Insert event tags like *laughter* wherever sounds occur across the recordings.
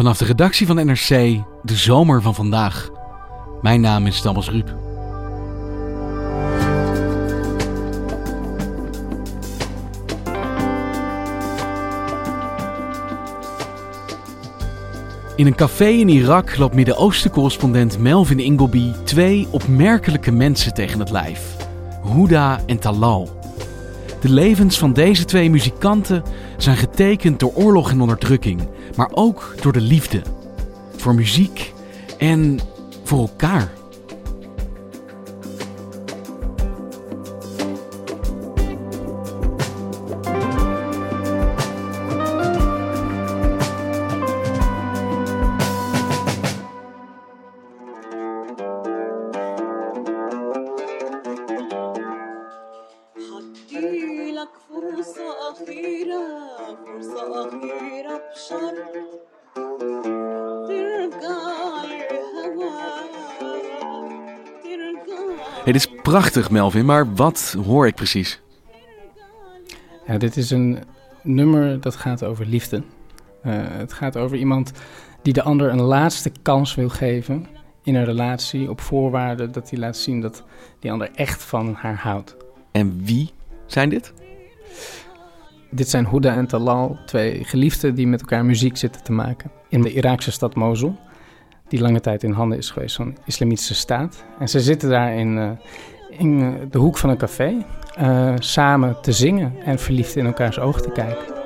Vanaf de redactie van NRC, de zomer van vandaag. Mijn naam is Thomas Ruip. In een café in Irak loopt Midden-Oosten-correspondent Melvin Ingleby twee opmerkelijke mensen tegen het lijf: Huda en Talal. De levens van deze twee muzikanten zijn getekend door oorlog en onderdrukking, maar ook door de liefde. Voor muziek en voor elkaar. Prachtig, Melvin, maar wat hoor ik precies? Ja, dit is een nummer dat gaat over liefde. Eh, het gaat over iemand die de ander een laatste kans wil geven in een relatie op voorwaarde dat hij laat zien dat die ander echt van haar houdt. En wie zijn dit? Dit zijn Huda en Talal, twee geliefden die met elkaar muziek zitten te maken in de Iraakse stad Mosul, die lange tijd in handen is geweest van de islamitische staat. En ze zitten daar in, eh, in eh, de hoek van een café eh, samen te zingen en verliefd in elkaars ogen te kijken.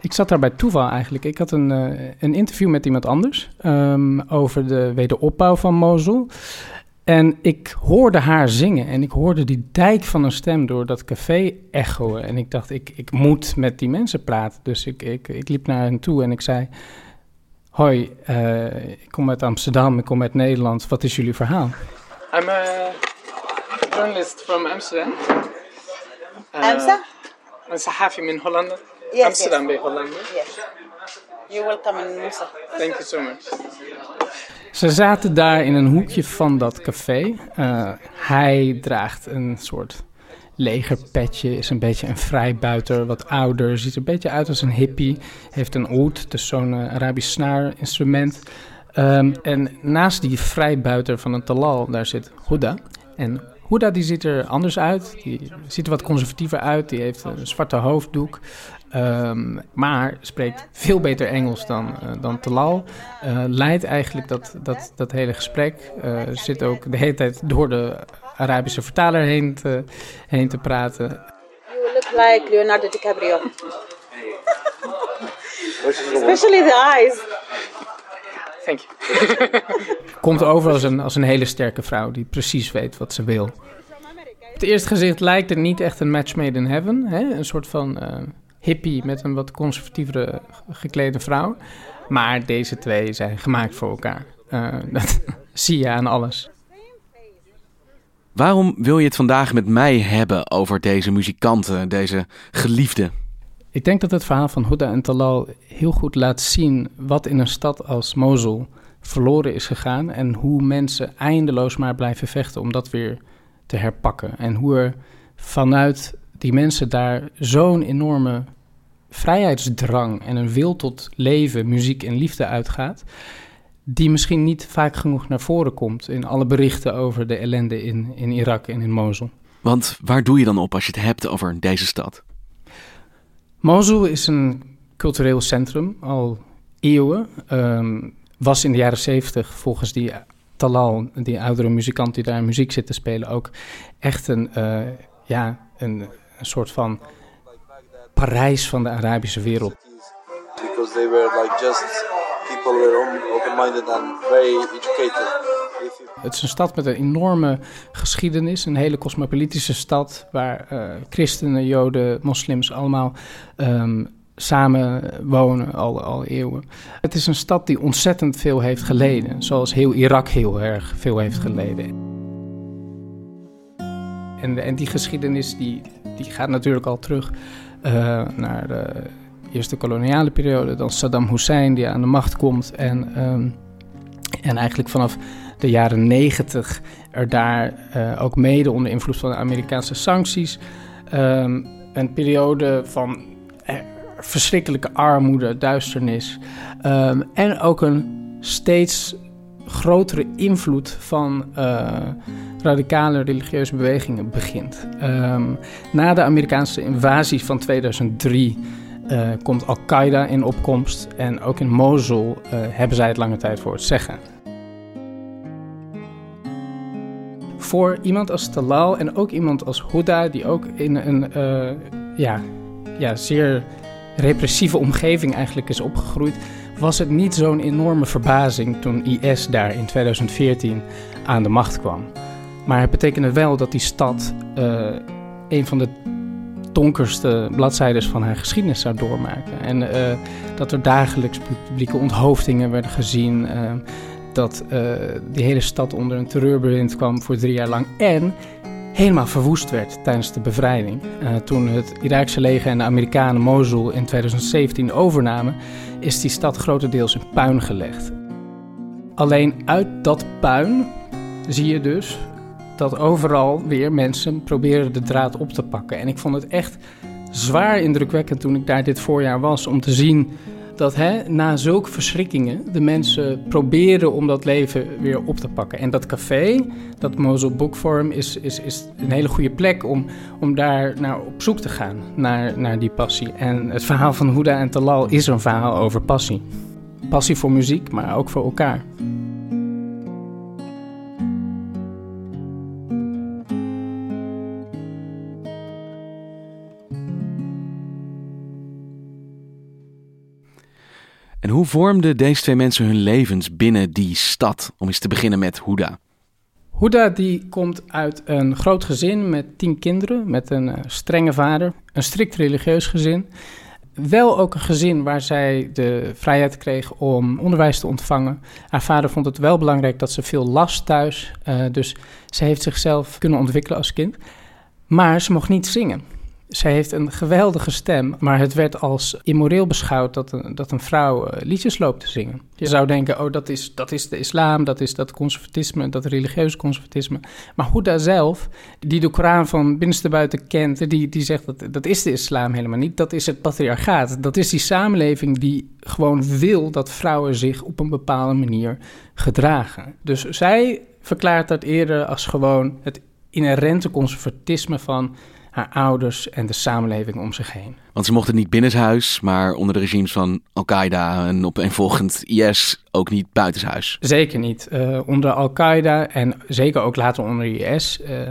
Ik zat daar bij toeval eigenlijk. Ik had een, eh, een interview met iemand anders ehm, over de wederopbouw van Mosul. En ik hoorde haar zingen en ik hoorde die dijk van een stem door dat café echoen. En ik dacht, ik, ik moet met die mensen praten. Dus ik, ik, ik liep naar hen toe en ik zei... Hoi, eh, ik kom uit Amsterdam, ik kom uit Nederland. Wat is jullie verhaal? I'm a journalist from Amsterdam. Amsterdam? Een sahafi in Holland. Yes, Amsterdam bij Holland. Yes. You welcome in Musa. Thank you so much. Ze zaten daar in een hoekje van dat café. Eh, hij draagt een soort legerpetje, is een beetje een vrijbuiter, wat ouder, ziet er een beetje uit als een hippie. Heeft een oud, dus zo'n eh, Arabisch snaarinstrument. Ehm, en naast die vrijbuiter van een talal, daar zit Huda. En Huda die ziet er anders uit, die ziet er wat conservatiever uit, die heeft een zwarte hoofddoek. Ehm, maar spreekt veel beter Engels dan, eh, dan Talal. Eh, leidt eigenlijk dat, dat, dat hele gesprek. Eh, zit ook de hele tijd door de Arabische vertaler heen te, heen te praten. You look like Leonardo DiCaprio. Especially the eyes. Thank you. *laughs* Komt over als een, als een hele sterke vrouw die precies weet wat ze wil. Op het eerste gezicht lijkt het niet echt een match made in heaven. Hè? Een soort van hippie met een wat conservatievere geklede vrouw. Maar deze twee zijn gemaakt voor elkaar. Eh, dat *laughs* zie je aan alles. Waarom wil je het vandaag met mij hebben over deze muzikanten, deze geliefden? Ik denk dat het verhaal van Huda en Talal heel goed laat zien wat in een stad als Mosul verloren is gegaan en hoe mensen eindeloos maar blijven vechten om dat weer te herpakken. En hoe er vanuit die mensen daar zo'n enorme vrijheidsdrang en een wil tot leven, muziek en liefde uitgaat, die misschien niet vaak genoeg naar voren komt in alle berichten over de ellende in, in Irak en in Mosul. Want waar doe je dan op als je het hebt over deze stad? Mosul is een cultureel centrum al eeuwen. Ehm, was in de jaren zeventig volgens die Talal, die oudere muzikant die daar muziek zit te spelen, ook echt een, eh, ja, een, een soort van Parijs van de Arabische wereld. because they were like just people were open-minded and very educated. Het is een stad met een enorme geschiedenis, een hele cosmopolitische stad waar eh, christenen, joden, moslims allemaal ehm, samen wonen al, al eeuwen. Het is een stad die ontzettend veel heeft geleden, zoals heel Irak heel erg veel heeft geleden. En, en die geschiedenis die, die gaat natuurlijk al terug eh, naar de eerste koloniale periode, dan Saddam Hussein die aan de macht komt en, ehm, en eigenlijk vanaf de jaren 90 er daar uh, ook mede onder invloed van de Amerikaanse sancties um, een periode van eh, verschrikkelijke armoede, duisternis um, en ook een steeds grotere invloed van uh, radicale religieuze bewegingen begint. Um, na de Amerikaanse invasie van 2003 uh, komt Al-Qaeda in opkomst en ook in Mosul uh, hebben zij het lange tijd voor het zeggen. Voor iemand als Talal en ook iemand als Huda, die ook in een ja, ja, zeer repressieve omgeving eigenlijk is opgegroeid, was het niet zo'n enorme verbazing toen IS daar in 2014 aan de macht kwam. Maar het betekende wel dat die stad uh, een van de donkerste bladzijden van haar geschiedenis zou doormaken. En uh, dat er dagelijks publieke onthoofdingen werden gezien. Uh, dat die hele stad onder een terreurbewind kwam voor drie jaar lang. En helemaal verwoest werd tijdens de bevrijding. toen het Iraakse leger en de Amerikanen Mosul in 2017 overnamen, is die stad grotendeels in puin gelegd. Alleen uit dat puin zie je dus dat overal weer mensen proberen de draad op te pakken. En ik vond het echt zwaar indrukwekkend toen ik daar dit voorjaar was om te zien dat hè, na zulke verschrikkingen de mensen proberen om dat leven weer op te pakken. En dat café, dat Mosul Book Forum, is, is, is een hele goede plek om, om daar naar op zoek te gaan, naar, naar die passie. En het verhaal van Huda en Talal is een verhaal over passie. Passie voor muziek, maar ook voor elkaar. En hoe vormden deze twee mensen hun levens binnen die stad? Om eens te beginnen met Huda. Huda die komt uit een groot gezin met tien kinderen, met een uh, strenge vader, een strikt religieus gezin. Wel ook een gezin waar zij de vrijheid kreeg om onderwijs te ontvangen. Haar vader vond het wel belangrijk dat ze veel las thuis, uh, dus ze heeft zichzelf kunnen ontwikkelen als kind. Maar ze mocht niet zingen. Zij heeft een geweldige stem, maar het werd als immoreel beschouwd dat een, dat een vrouw uh, liedjes loopt te zingen. Je zou denken, oh, dat is, dat is de islam, dat is dat conservatisme, dat religieuze conservatisme. Maar Huda zelf, die de Koran van binnenste buiten kent, die, die zegt dat dat is de islam helemaal niet. Dat is het patriarchaat. Dat is die samenleving die gewoon wil dat vrouwen zich op een bepaalde manier gedragen. Dus zij verklaart dat eerder als gewoon het inherente conservatisme van haar ouders en de samenleving om zich heen. Want ze mochten niet binnenshuis, maar onder de regimes van Al-Qaeda en opeenvolgend IS ook niet buitenshuis. Zeker niet. Uh, onder Al-Qaeda en zeker ook later onder IS uh,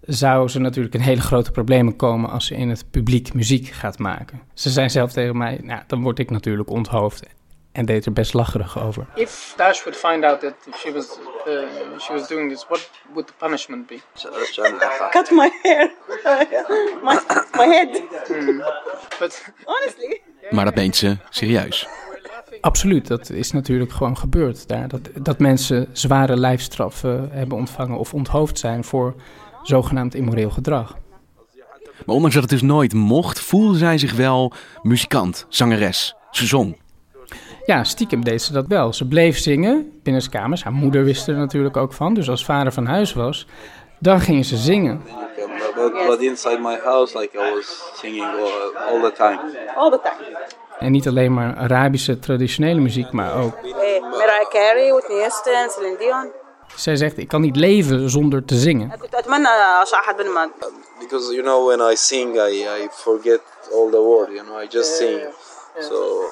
zou ze natuurlijk in hele grote problemen komen als ze in het publiek muziek gaat maken. Ze zijn zelf tegen mij, nou, dan word ik natuurlijk onthoofd en deed er best lacherig over. If Dash would find out that she was uh, she was doing this, what would the punishment be? *laughs* Cut my hair, *laughs* my, my head. Hmm. But honestly. Maar dat meent ze serieus. Absoluut, dat is natuurlijk gewoon gebeurd daar. Dat, dat mensen zware lijfstraffen hebben ontvangen of onthoofd zijn voor zogenaamd immoreel gedrag. Maar ondanks dat het dus nooit mocht, voelde zij zich wel muzikant, zangeres. Ze zong. Ja, stiekem deed ze dat wel. Ze bleef zingen binnenskamers. Haar moeder wist er natuurlijk ook van. Dus als vader van huis was, dan gingen ze zingen. But, but inside my house, like I was singing all, all the time. All the time. En niet alleen maar Arabische traditionele muziek, maar ook. Eh, Mariah Carey, Whitney Houston, Celine Dion. Zij zegt, ik kan niet leven zonder te zingen. Because you know when I sing, I, I forget all the words. You know, I just sing. So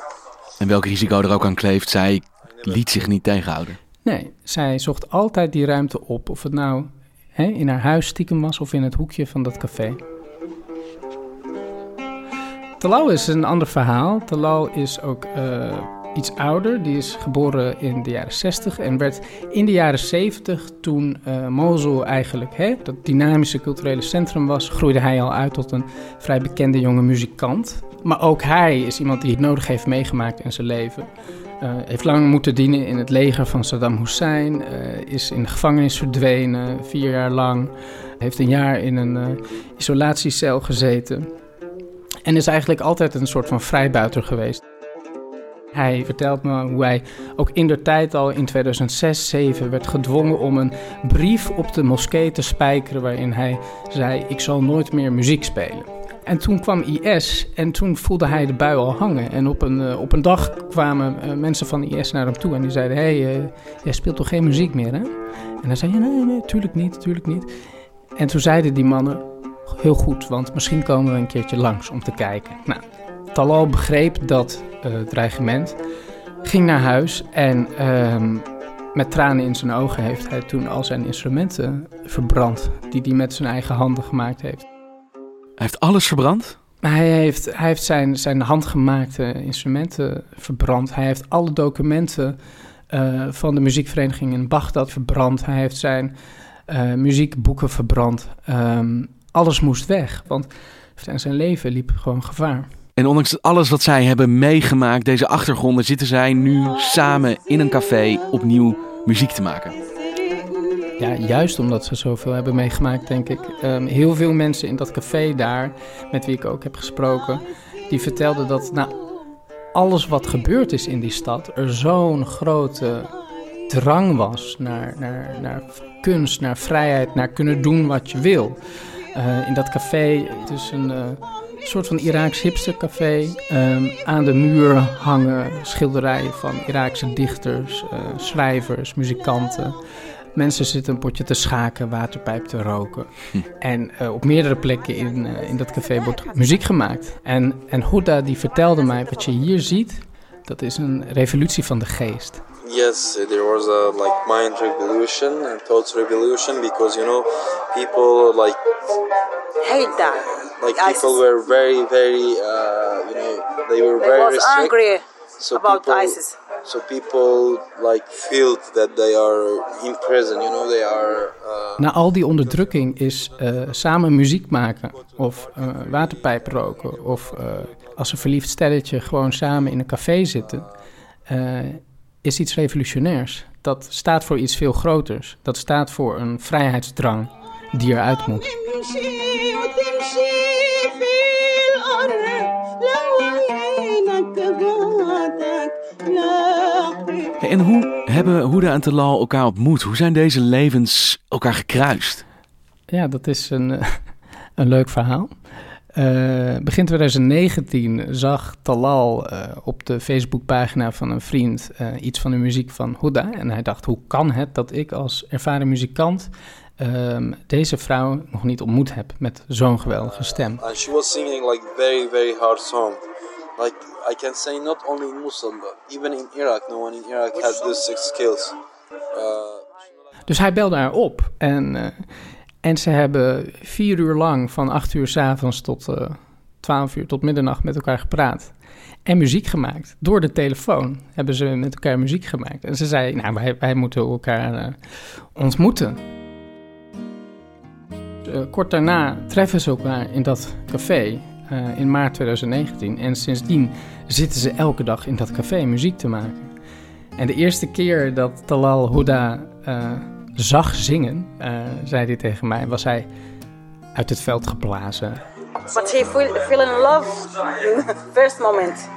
en welk risico er ook aan kleeft, zij liet zich niet tegenhouden. Nee, zij zocht altijd die ruimte op. Of het nou hè, in haar huis stiekem was of in het hoekje van dat café. Talal is een ander verhaal. Talal is ook uh, iets ouder. Die is geboren in de jaren 60 en werd in de jaren 70, toen uh, Mosul eigenlijk hè, dat dynamische culturele centrum was, groeide hij al uit tot een vrij bekende jonge muzikant. Maar ook hij is iemand die het nodig heeft meegemaakt in zijn leven. Uh, heeft lang moeten dienen in het leger van Saddam Hussein. Uh, is in de gevangenis verdwenen, vier jaar lang. Heeft een jaar in een uh, isolatiecel gezeten. En is eigenlijk altijd een soort van vrijbuiter geweest. Hij vertelt me hoe hij ook in de tijd al in 2006, 2007 werd gedwongen om een brief op de moskee te spijkeren waarin hij zei: Ik zal nooit meer muziek spelen. En toen kwam IS en toen voelde hij de bui al hangen. En op een, uh, op een dag kwamen uh, mensen van IS naar hem toe en die zeiden: Hé, hey, uh, jij speelt toch geen muziek meer, hè? En hij zei: Nee, nee, tuurlijk niet, tuurlijk niet. En toen zeiden die mannen: Heel goed, want misschien komen we een keertje langs om te kijken. Nou, Talal begreep dat dreigement, ging naar huis en ehm, met tranen in zijn ogen heeft hij toen al zijn instrumenten verbrand, die hij met zijn eigen handen gemaakt heeft. Hij heeft alles verbrand? Hij heeft, hij heeft zijn, zijn handgemaakte instrumenten verbrand. Hij heeft alle documenten uh, van de muziekvereniging in Bagdad verbrand. Hij heeft zijn uh, muziekboeken verbrand. Um, alles moest weg, want zijn leven liep gewoon gevaar. En ondanks alles wat zij hebben meegemaakt, deze achtergronden, zitten zij nu samen in een café opnieuw muziek te maken. Ja, juist omdat ze zoveel hebben meegemaakt, denk ik. Um, heel veel mensen in dat café daar, met wie ik ook heb gesproken, die vertelden dat na alles wat gebeurd is in die stad, er zo'n grote drang was naar, naar, naar kunst, naar vrijheid, naar kunnen doen wat je wil. Uh, in dat café, het is een uh, soort van Iraaks hipstercafé. Um, aan de muur hangen schilderijen van Iraakse dichters, uh, schrijvers, muzikanten. Mensen zitten een potje te schaken, waterpijp te roken. Hm. En uh, op meerdere plekken in, uh, in dat café wordt muziek gemaakt. En, en Huda die vertelde mij, wat je hier ziet, dat is een revolutie van de geest. Yes, there was a like mind revolution and thought revolution because you know people like hate that. Like people ISIS. were very very uh, you know they were they very was restrict. angry so about people, ISIS. So people like feel that they are in prison, you know, they are. Uh... Na al die onderdrukking is uh, samen muziek maken of uh, waterpijp roken of uh, als een verliefd stelletje gewoon samen in een café zitten, is iets revolutionairs. Dat staat voor iets veel groters. Dat staat voor een vrijheidsdrang die eruit moet. En hoe hebben Hoeda en Talal elkaar ontmoet? Hoe zijn deze levens elkaar gekruist? Ja, dat is een, *laughs* een leuk verhaal. Uh, begin 2019 zag Talal uh, op de Facebookpagina van een vriend uh, iets van de muziek van Huda. En hij dacht, hoe kan het dat ik als ervaren muzikant um, deze vrouw nog niet ontmoet heb met zo'n geweldige stem? And she was singing like very, very hard song. Like I can say not only in Mosul, but even in Iraq, no one in Iraq has these six skills. dus hij belde haar op en... En ze hebben vier uur lang, van acht uur s avonds tot uh, twaalf uur, tot middernacht met elkaar gepraat. En muziek gemaakt. Door de telefoon hebben ze met elkaar muziek gemaakt. En ze zei, nou, wij, wij moeten elkaar uh, ontmoeten. Uh, kort daarna treffen ze elkaar in dat café in maart 2019. En sindsdien zitten ze elke dag in dat café muziek te maken. En de eerste keer dat Talal Huda zag zingen, uh, zei hij tegen mij, was hij uit het veld geblazen. But he feel, in love first moment.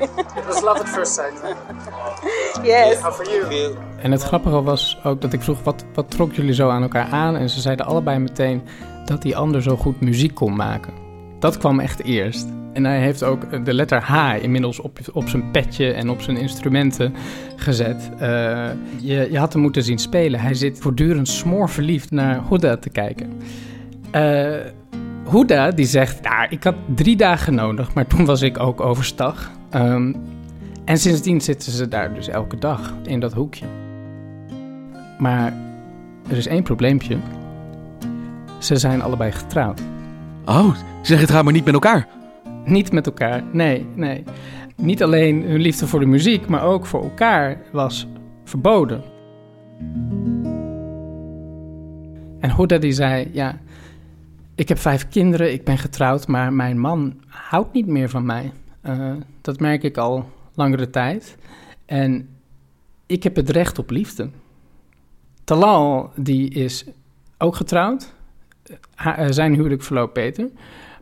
It was love at first sight. *laughs* yes. How for you? En het grappige was ook dat ik vroeg, wat, wat trok jullie zo aan elkaar aan? En ze zeiden allebei meteen dat die ander zo goed muziek kon maken. Dat kwam echt eerst. En hij heeft ook de letter H inmiddels op, op zijn petje en op zijn instrumenten gezet. Uh, je, je had hem moeten zien spelen. Hij zit voortdurend smoorverliefd naar Huda te kijken. Uh, Huda die zegt, nou, ik had drie dagen nodig, maar toen was ik ook overstag. Um, en sindsdien zitten ze daar dus elke dag in dat hoekje. Maar er is één probleempje. Ze zijn allebei getrouwd. Oh, ze zijn getrouwd, maar niet met elkaar? Niet met elkaar, nee, nee. Niet alleen hun liefde voor de muziek, maar ook voor elkaar was verboden. En Huda die zei, ja, ik heb vijf kinderen, ik ben getrouwd, maar mijn man houdt niet meer van mij. Uh, dat merk ik al langere tijd. En ik heb het recht op liefde. Talal, die is ook getrouwd. Ha zijn huwelijk verloopt beter.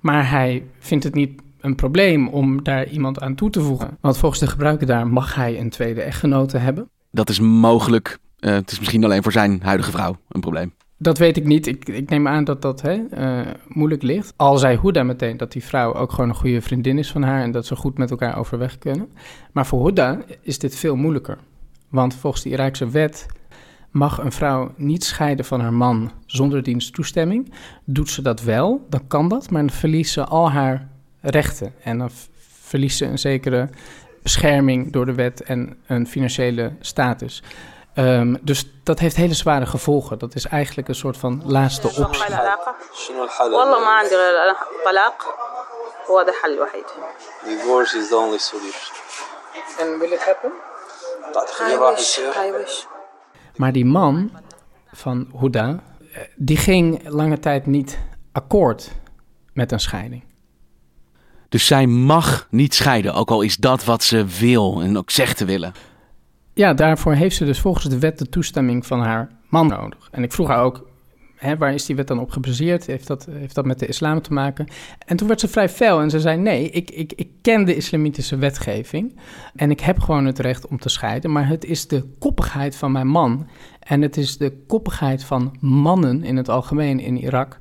Maar hij vindt het niet een probleem om daar iemand aan toe te voegen. Want volgens de gebruiker daar mag hij een tweede echtgenote hebben. Dat is mogelijk. Uh, het is misschien alleen voor zijn huidige vrouw een probleem. Dat weet ik niet. Ik, ik neem aan dat dat hè, uh, moeilijk ligt. Al zei Huda meteen dat die vrouw ook gewoon een goede vriendin is van haar en dat ze goed met elkaar overweg kunnen. Maar voor Huda is dit veel moeilijker. Want volgens de Iraakse wet mag een vrouw niet scheiden van haar man zonder diens toestemming. Doet ze dat wel, dan kan dat, maar dan verliest ze al haar rechten. En dan verliest ze een zekere bescherming door de wet en een financiële status. Um, dus dat heeft hele zware gevolgen. Dat is eigenlijk een soort van laatste optie. Divorce is the only solution. And will it happen? Maar die man van Huda, die ging lange tijd niet akkoord met een scheiding. Dus zij mag niet scheiden, ook al is dat wat ze wil en ook zegt te willen. Ja, daarvoor heeft ze dus volgens de wet de toestemming van haar man nodig. En ik vroeg haar ook, hè, waar is die wet dan op gebaseerd? Heeft dat, heeft dat met de islam te maken? En toen werd ze vrij fel en ze zei: Nee, ik, ik, ik ken de islamitische wetgeving. En ik heb gewoon het recht om te scheiden. Maar het is de koppigheid van mijn man. En het is de koppigheid van mannen in het algemeen in Irak.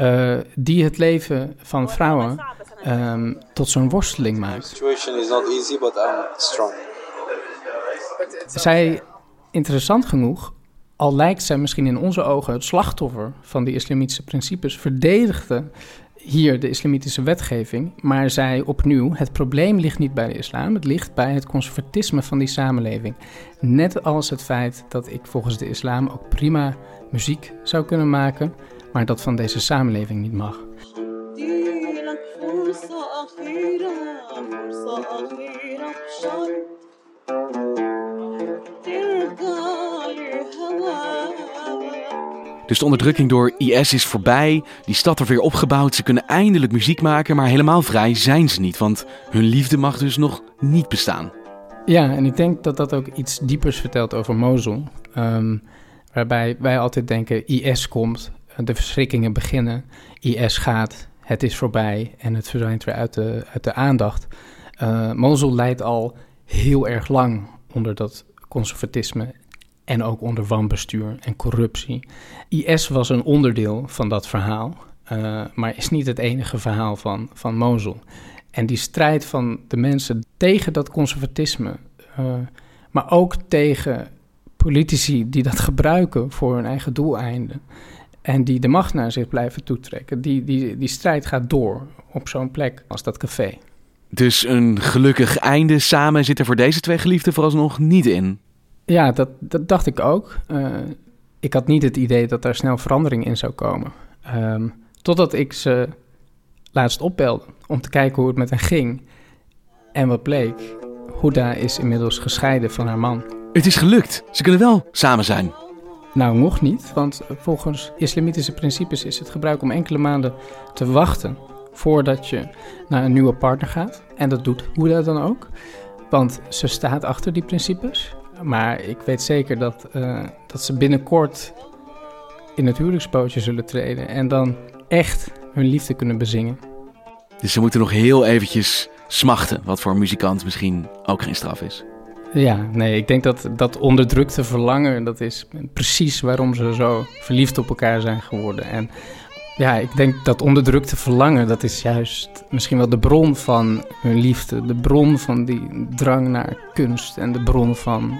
Uh, die het leven van vrouwen um, tot zo'n worsteling maakt. The situation is not easy, but I'm strong. Zij, interessant genoeg, al lijkt zij misschien in onze ogen het slachtoffer van die islamitische principes, verdedigde hier de islamitische wetgeving, maar zij opnieuw, het probleem ligt niet bij de islam, het ligt bij het conservatisme van die samenleving. Net als het feit dat ik volgens de islam ook prima muziek zou kunnen maken, maar dat van deze samenleving niet mag. Dus de onderdrukking door IS is voorbij, die stad er weer opgebouwd, ze kunnen eindelijk muziek maken, maar helemaal vrij zijn ze niet, want hun liefde mag dus nog niet bestaan. Ja, en ik denk dat dat ook iets diepers vertelt over Mosul. Um, waarbij wij altijd denken, IS komt, de verschrikkingen beginnen, IS gaat, het is voorbij en het verdwijnt weer uit de, uit de aandacht. Uh, Mosul leidt al heel erg lang onder dat conservatisme en ook onder wanbestuur en corruptie. IS was een onderdeel van dat verhaal, uh, maar is niet het enige verhaal van, van Mosul. En die strijd van de mensen tegen dat conservatisme, uh, maar ook tegen politici die dat gebruiken voor hun eigen doeleinden en die de macht naar zich blijven toetrekken, die, die, die strijd gaat door op zo'n plek als dat café. Dus een gelukkig einde samen zit er voor deze twee geliefden vooralsnog niet in. Ja, dat, dat dacht ik ook. Uh, ik had niet het idee dat daar snel verandering in zou komen. Um, totdat ik ze laatst opbelde om te kijken hoe het met hen ging. En wat bleek, Huda is inmiddels gescheiden van haar man. Het is gelukt. Ze kunnen wel samen zijn. Nou, nog niet, want volgens islamitische principes is het gebruik om enkele maanden te wachten voordat je naar een nieuwe partner gaat. En dat doet Huda dan ook, want ze staat achter die principes. Maar ik weet zeker dat, uh, dat ze binnenkort in het huwelijkspootje zullen treden en dan echt hun liefde kunnen bezingen. Dus ze moeten nog heel eventjes smachten, wat voor een muzikant misschien ook geen straf is. Ja, nee, ik denk dat dat onderdrukte verlangen, dat is precies waarom ze zo verliefd op elkaar zijn geworden. En ja, ik denk dat onderdrukte verlangen, dat is juist misschien wel de bron van hun liefde. De bron van die drang naar kunst en de bron van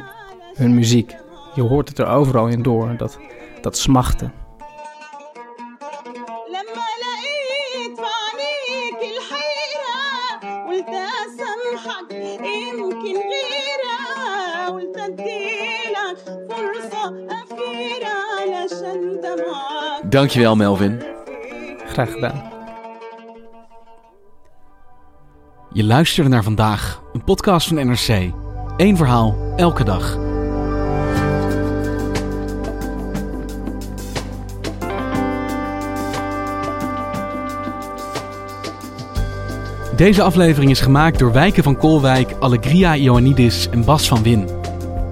hun muziek. Je hoort het er overal in door, dat, dat smachten. Dankjewel Melvin. Gedaan. Je luisterde naar vandaag, een podcast van NRC. Eén verhaal, elke dag. Deze aflevering is gemaakt door Wijken van Kolwijk, Allegria Ioannidis en Bas van Win.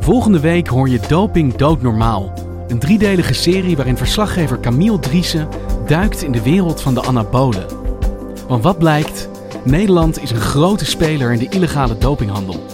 Volgende week hoor je Doping Doodnormaal. Een driedelige serie waarin verslaggever Camille Driessen duikt in de wereld van de anabolen. Want wat blijkt? Nederland is een grote speler in de illegale dopinghandel.